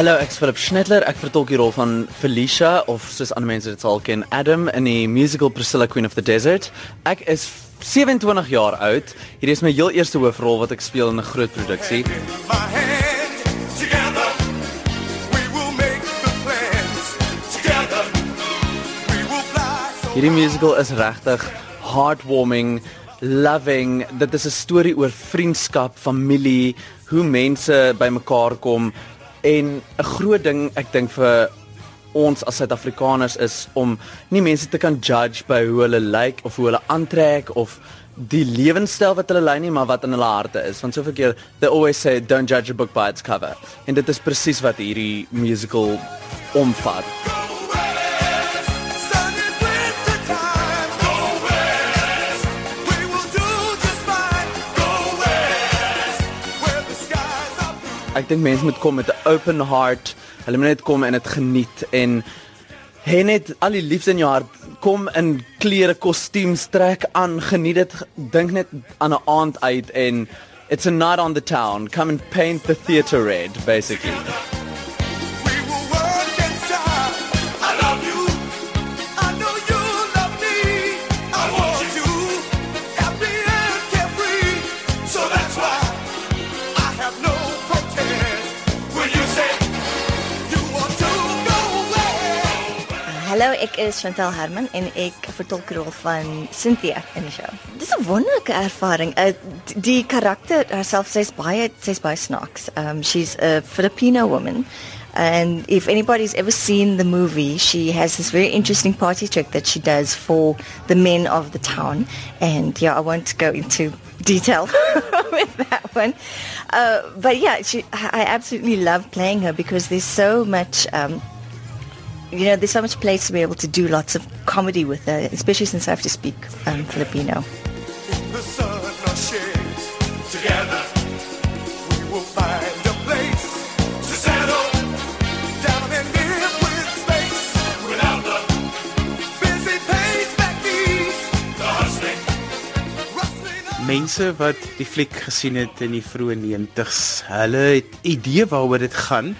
Hallo, ek is Philip Schnittler. Ek vertolk die rol van Felicia of soos ander mense dit sal ken, Adam in die musical Priscilla Queen of the Desert. Ek is 27 jaar oud. Hierdie is my heel eerste hoofrol wat ek speel in 'n groot produksie. Hierdie musical is regtig heartwarming, loving. Dit is 'n storie oor vriendskap, familie, hoe mense bymekaar kom en 'n groot ding ek dink vir ons as Suid-Afrikaners is om nie mense te kan judge by hoe hulle lyk like, of hoe hulle aantrek of die lewenstyl wat hulle lei nie maar wat in hulle harte is. Want soveel keer they always say don't judge a book by its cover. En dit is presies wat hierdie musical omvat ek dink mense moet kom met 'n open heart. Hulle moet net kom en dit geniet en hê net al die liefde in jou hart. Kom in klere, kostuums trek aan, geniet dit. Dink net aan 'n aand uit en it's a night on the town. Come and paint the theater red basically. Hallo, ek is Chantel Herman en ek vertolk die rol van Cynthia in die show. Dis 'n wonderlike ervaring. Uh, die karakter herself sy's baie sy's baie snaaks. Um she's a Filipino woman. And if anybody's ever seen the movie, she has this very interesting party trick that she does for the men of the town. And yeah, I won't go into detail with that one. Uh, but yeah, she, I absolutely love playing her because there's so much um, you know, there's so much place to be able to do lots of comedy with her, especially since I have to speak um, Filipino. the sun or shades. Together, we will find a place to settle down and live with space. Without the busy pace back east, the hustling, rustling of Mense wat die fliek gesien het in die vroeë 90s, hulle het idee waaroor dit gaan.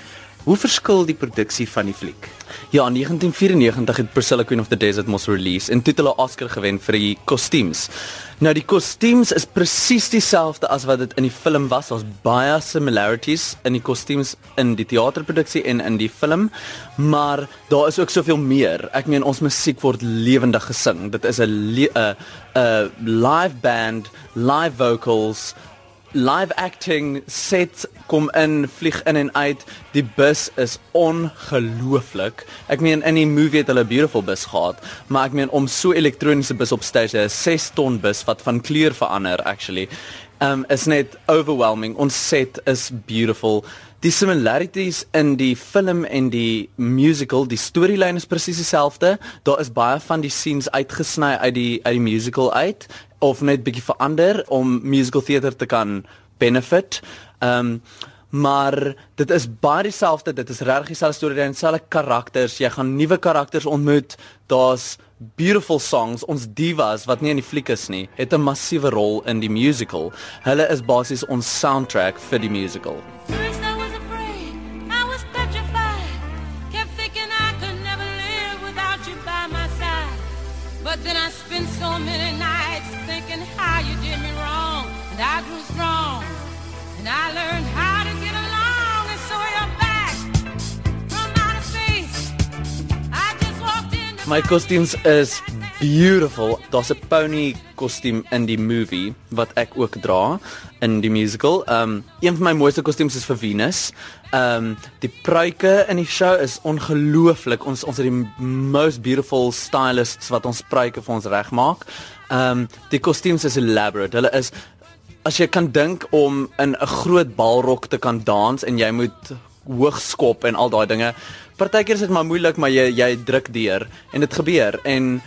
Hoe verskil die produksie van die fliek? Ja, in 1994 het Priscilla Queen of the Desert mos release en toe het hulle Oscar gewen vir die kostuums. Nou die kostuums is presies dieselfde as wat dit in die film was. Daar's baie similarities in die kostuums in die teaterproduksie en in die film, maar daar is ook soveel meer. Ek meen ons musiek word lewendig gesing. Dit is 'n 'n live band, live vocals, live acting set kom in vlieg in en uit. Die bus is ongelooflik. Ek meen in die movie het hulle 'n beautiful bus gehad maar ek meen om so elektroniese bus op stage 'n 6 ton bus wat van kleur verander actually um is net overwhelming. Ons set is beautiful. Die similarities in die film en die musical die storielyn is presies dieselfde. Daar is baie van die scenes uitgesny uit die uit die musical uit of net bietjie verander om musical theater te kan benefit. Ehm um, maar dit is baie dieselfde, dit is regtig dieselfde storie en dieselfde karakters. Jy gaan nuwe karakters ontmoet. Daar's beautiful songs. Ons divas wat nie in die fliek is nie, het 'n massiewe rol in die musical. Hulle is basies ons soundtrack vir die musical. My kostuums is beautiful. Daar's 'n pony kostuum in die movie wat ek ook dra in die musical. Um een van my mooiste kostuums is vir Venus. Um die pruike in die show is ongelooflik. Ons ons het die most beautiful stylists wat ons pruike vir ons regmaak. Um die kostuums is elaborate. Hulle is as jy kan dink om in 'n groot balrok te kan dans en jy moet hoog skop en al daai dinge. Partykeer is dit maar moeilik, maar jy jy druk deur en dit gebeur en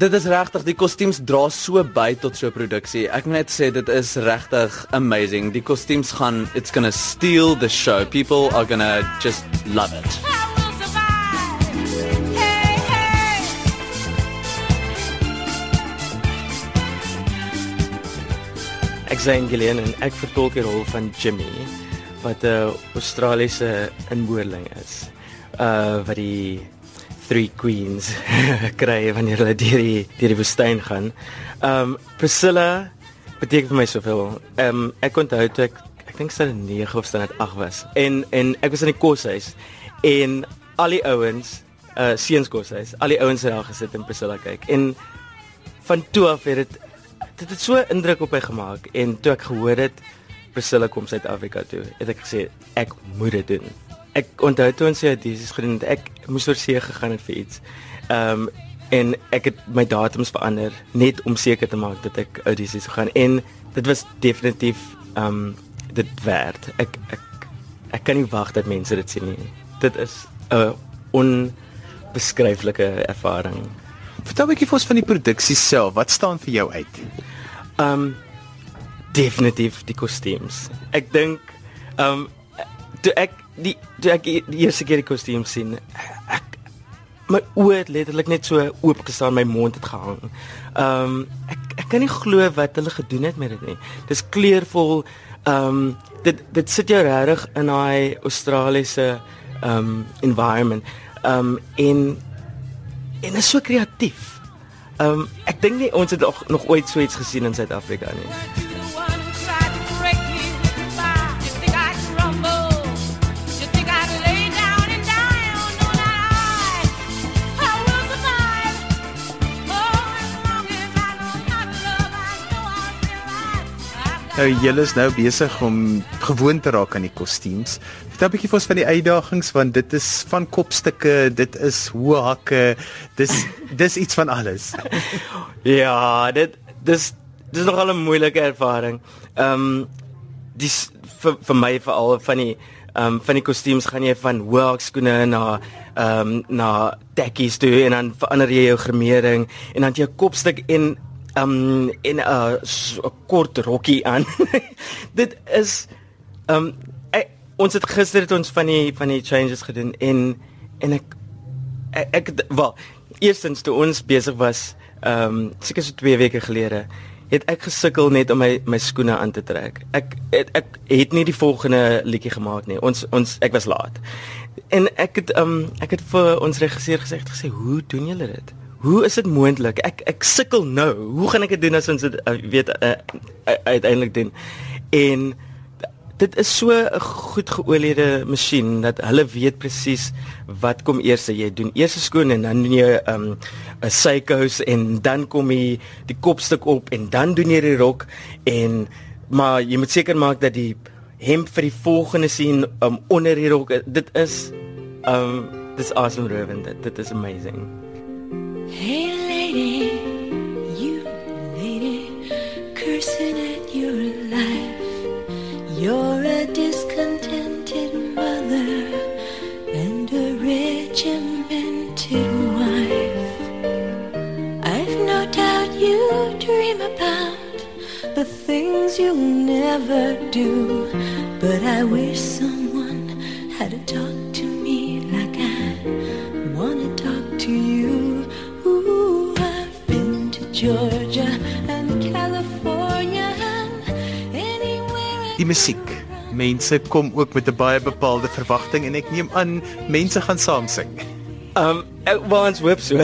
dit is regtig die kostuums dra so by tot so 'n produksie. Ek moet net sê dit is regtig amazing. Die kostuums gaan it's going to steal the show. People are going to just love it. Ek Zane Gillian en ek vertolk die rol van Jimmy. Wat 'n Australiese inboorling is. Uh wat die Three Queens kry wanneer hulle deur die deur die woestyn gaan. Um Priscilla beteken vir my soveel. Um ek onthou toe ek ek dink sy 9 of sy net 8 was. En en ek was in die koshuis en al die ouens uh seuns koshuis, al die ouens het daar gesit en Priscilla kyk. En van toe af het dit dit het so indruk op my gemaak en toe ek gehoor het Priscilla kom Suid-Afrika toe, het ek gesê ek moet dit doen. Ek onthou toe ons sy audisies gedoen het, ek moes oor see gegaan het vir iets. Ehm um, en ek het my datums verander net om seker te maak dat ek audisies sou gaan en dit was definitief ehm um, dit werd. Ek ek ek kan nie wag dat mense dit sien nie. Dit is 'n onbeskryflike ervaring. Vertel 'n bietjie vir ons van die produksie self. Wat staan vir jou uit? Um definitief die kostuums. Ek dink um toe ek die toe ek die eerste keer die kostuum sien, ek my oë het letterlik net so oop gestaan, my mond het gehang. Um ek ek kan nie glo wat hulle gedoen het met dit nie. Dis kleurvol. Um dit dit sit jou regtig in daai Australiese um environment. Um en en is so kreatief. Um ek dink nie ons het nog, nog ooit so iets gesien in Suid-Afrika nie. Nou julle is nou besig om gewoon te raak aan die kostuums. Vertel 'n bietjie vir ons van die uitdagings want dit is van kopstukke, dit is hoë hakke, dis dis iets van alles. Ja, dit dis dis nogal 'n moeilike ervaring. Ehm um, dis vir vir my veral van die ehm um, van die kostuums gaan jy van hoë skoene na ehm um, na dekkies toe en dan verander jy jou gremering en dan jy 'n kopstuk en um, en 'n uh, so 'n kort rokkie aan. dit is um, ek, ons het gister het ons van die van die changes gedoen en en ek ek, ek wel eerstens toe ons besig was um, seker so 2 weke gelede het ek gesukkel net om my my skoene aan te trek. Ek het, ek het nie die volgende liedjie gemaak nie. Ons ons ek was laat. En ek het um, ek het vir ons regisseur gesê gesê hoe doen julle dit? Hoe is dit moontlik? Ek ek sukkel nou. Hoe gaan ek dit doen as ons dit uh, weet uh, uh, uiteindelik doen? En dit is so 'n goed geoliede masjien dat hulle weet presies wat kom eers. Jy doen eers skoon en dan doen jy 'n um, 'n sykous en dan kom jy die kopstuk op en dan doen jy die rok en maar jy moet seker maak dat die hemp vir die volgende sien um, onder die rok dit is um dis awesome Ruben dit dit is amazing. Hey lady, you lady, cursing at your life. You're a discontented mother and a regimented wife. I've no doubt you dream about the things you'll never do, but I wish Die musiek. Mense kom ook met 'n baie bepaalde verwagting en ek neem aan mense gaan saam sing. Um ek wou ons so.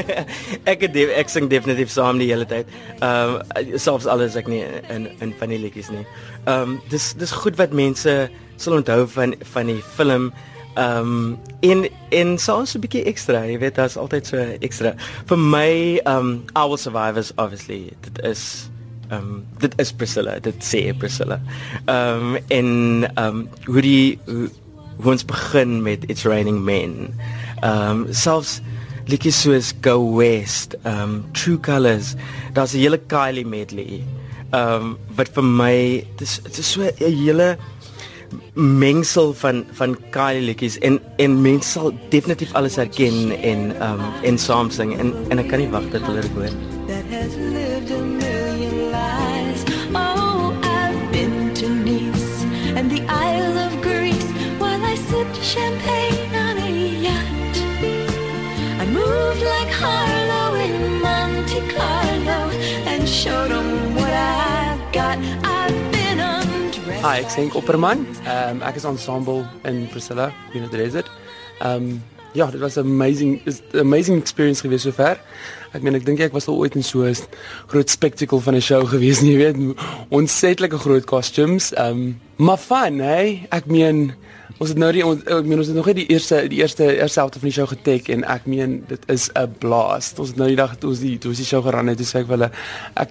ek het def, ek sing definitief saam die hele tyd. Um selfs al is ek nie in in van die liedjies nie. Um dis dis goed wat mense sal onthou van van die film. Um en en soms 'n bietjie ekstra, jy weet daar's altyd so ekstra. Vir my um I will survive is obviously dit is um dit is Priscilla, dit sê Priscilla. Um en um hoe die hoe, hoe ons begin met It's Raining Men. Um selfs liedjies soos Go West, um True Colors, daar's 'n hele Kylie medley. Um wat vir my dis dit is so 'n hele mengsel van van Kylie liedjies en en mense sal definitief alles herken en um en saam sing en en ek kan nie wag dat hulle dit hoor. that has lived a million lives. Oh, I've been to Nice the Isle and showed 'em what I've got. I've been undressed. Hi, ek is Henk Opperman. Ehm um, ek is ensemble in Priscilla, Unit Desert. Ehm um, ja, dit was 'n amazing is 'n amazing experience gewees sover. Ek meen ek dink ek was al ooit in so 'n groot spectacle van 'n show gewees, jy weet, ontsetlike groot costumes. Ehm um, maar fun, hè? Ek meen ons het nou die ons, ek meen ons het nog net die eerste die eerste eerste helfte van die show getek en ek meen dit is 'n blast. Ons het nou die dag toe ons die toe ons die show geran het, toe sê ek wel ek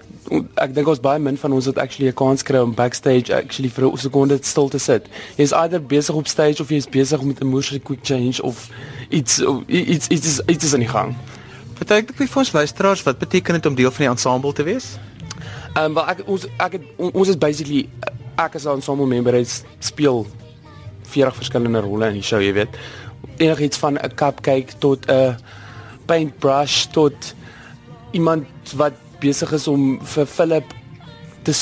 ek dink ons baie min van ons het actually 'n kans kry om backstage actually vir 'n sekonde stil te sit. Jy's either besig op stage of jy's besig met 'n moeilike quick change of iets iets iets is iets is aan die gang. Vertel ek vir ons luisteraars wat beteken dit om deel van die ensemble te wees? Ehm um, wel ek ons ek het, on, ons is basically ek as 'n ensemble member het speel 40 verskillende rolle in die show, jy weet. Enigiets van 'n cupcake tot 'n paintbrush tot iemand wat besig is om vir Philip te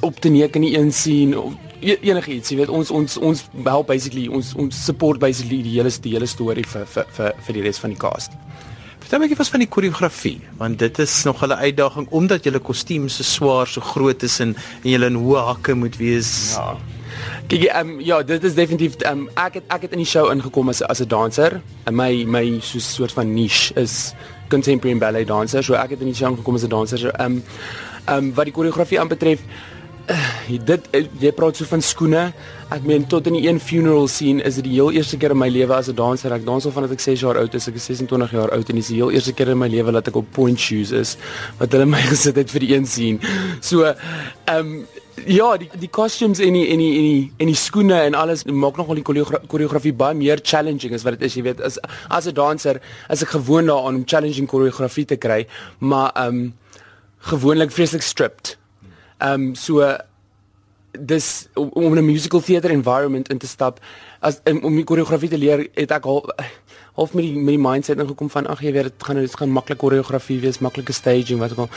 op te neek in die een scene of e- enigiets, jy weet. Ons ons ons help basically ons ons support basically die hele die hele storie vir vir vir vir die res van die cast. Vertel my gou van die koreografie, want dit is nog 'n uitdaging omdat julle kostuums so swaar, so groot is en en julle in hoë hakke moet wees. Ja. Kyk, ehm um, ja, dit is definitief ehm um, ek het ek het in die show ingekom as as 'n danser. En my my so soort van niche is contemporary ballet dancer. So ek het in die show ingekom as 'n danser. So ehm um, ehm um, wat die koreografie aanbetref, uh, dit uh, jy praat so van skoene. Ek meen tot in die een funeral scene is dit die heel eerste keer in my lewe as 'n danser. Ek dans al vanaf ek 6 jaar oud is. Ek is 26 jaar oud en dis die heel eerste keer in my lewe dat ek op point shoes is wat hulle my gesit het vir die een scene. So ehm um, Ja, die die costumes en die en die en die en die skoene en alles maak nogal die koreogra koreografie baie meer challenging as wat dit is, jy weet. As as 'n danser is ek gewoond daaraan om challenging koreografie te kry, maar ehm um, gewoonlik vreeslik stripped. Ehm um, so dis om, om 'n musical theater environment in te stap as om, om die koreografie te leer, het ek al half met die met die mindset ingekom van ag jy weet dit gaan dit gaan maklik koreografie wees, maklike staging wat ook al.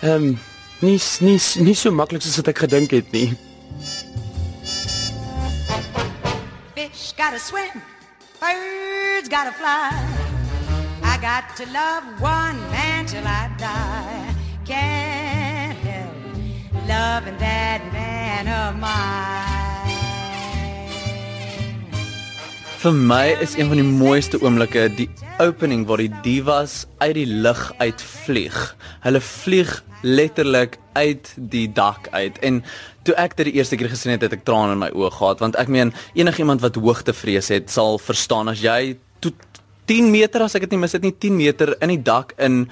Ehm um, nie nie nie so maklik soos wat ek gedink het nie. Fish gotta swim, birds gotta fly. I got to love one man till I die. Help loving that man of mine. Vir my is een van die mooiste oomblikke die opening waar die divas uit die lug uitvlieg. Hulle vlieg letterlik uit die dak uit en toe ek dit die eerste keer gesien het, het ek trane in my oë gehad want ek meen enigiemand wat hoogtevrees het sal verstaan as jy tot 10 meter as ek dit nie mis het nie 10 meter in die dak in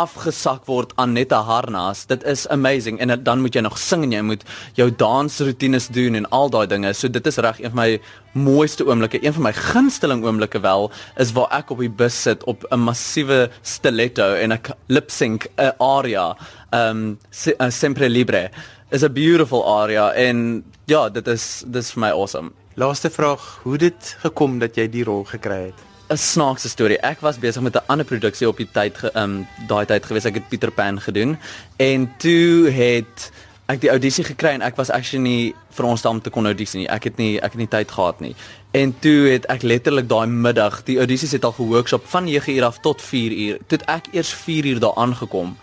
afgesak word aan net 'n harnas. Dit is amazing en dan moet jy nog sing en jy moet jou dansroetines doen en al daai dinge. So dit is reg een van my mooiste oomblikke, een van my gunsteling oomblikke wel is waar ek op die bus sit op 'n massiewe stiletto en ek lip sync 'n aria. Um Se- uh, Sempre Libre is 'n beautiful aria en ja, dit is dis vir my awesome. Laaste vraag, hoe dit gekom dat jy die rol gekry het? 'n snaakse storie. Ek was besig met 'n ander produksie op die tyd ge, um daai tyd gewees. Ek het Pieter Pan gedoen en toe het ek die audisie gekry en ek was actually nie veronderstel om te kon audisie nie. Ek het nie ek het nie tyd gehad nie. En toe het ek letterlik daai middag, die audisies het al geworkshop van 9uur af tot 4uur. Toe het ek eers 4uur daar aangekom.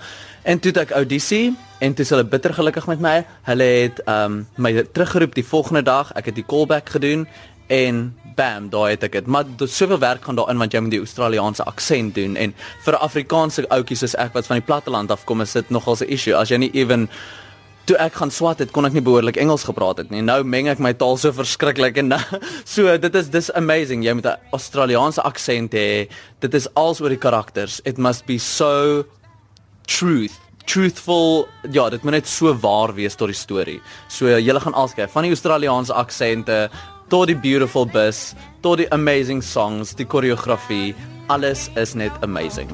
En toe het ek audisie en toe is hulle bitter gelukkig met my. Hulle het um my teruggeroep die volgende dag. Ek het die callback gedoen en bam, daar het ek dit. Maar daar's soveel werk gaan daarin want jy moet die Australiese aksent doen en vir Afrikaanse ouetjie soos ek wat van die platteland afkom, is dit nogal 'n issue. As jy nie ewen toe ek gaan swat het, kon ek nie behoorlik Engels gepraat het nie. Nou meng ek my taal so verskriklik en so dit is dis amazing. Jy moet 'n Australiese aksent hê. Dit is als oor die karakters. It must be so truth truthful ja dit moet net so waar wees tot die storie. So julle gaan alskei van die Australiese aksente tot die beautiful bus tot die amazing songs, die koreografie, alles is net amazing.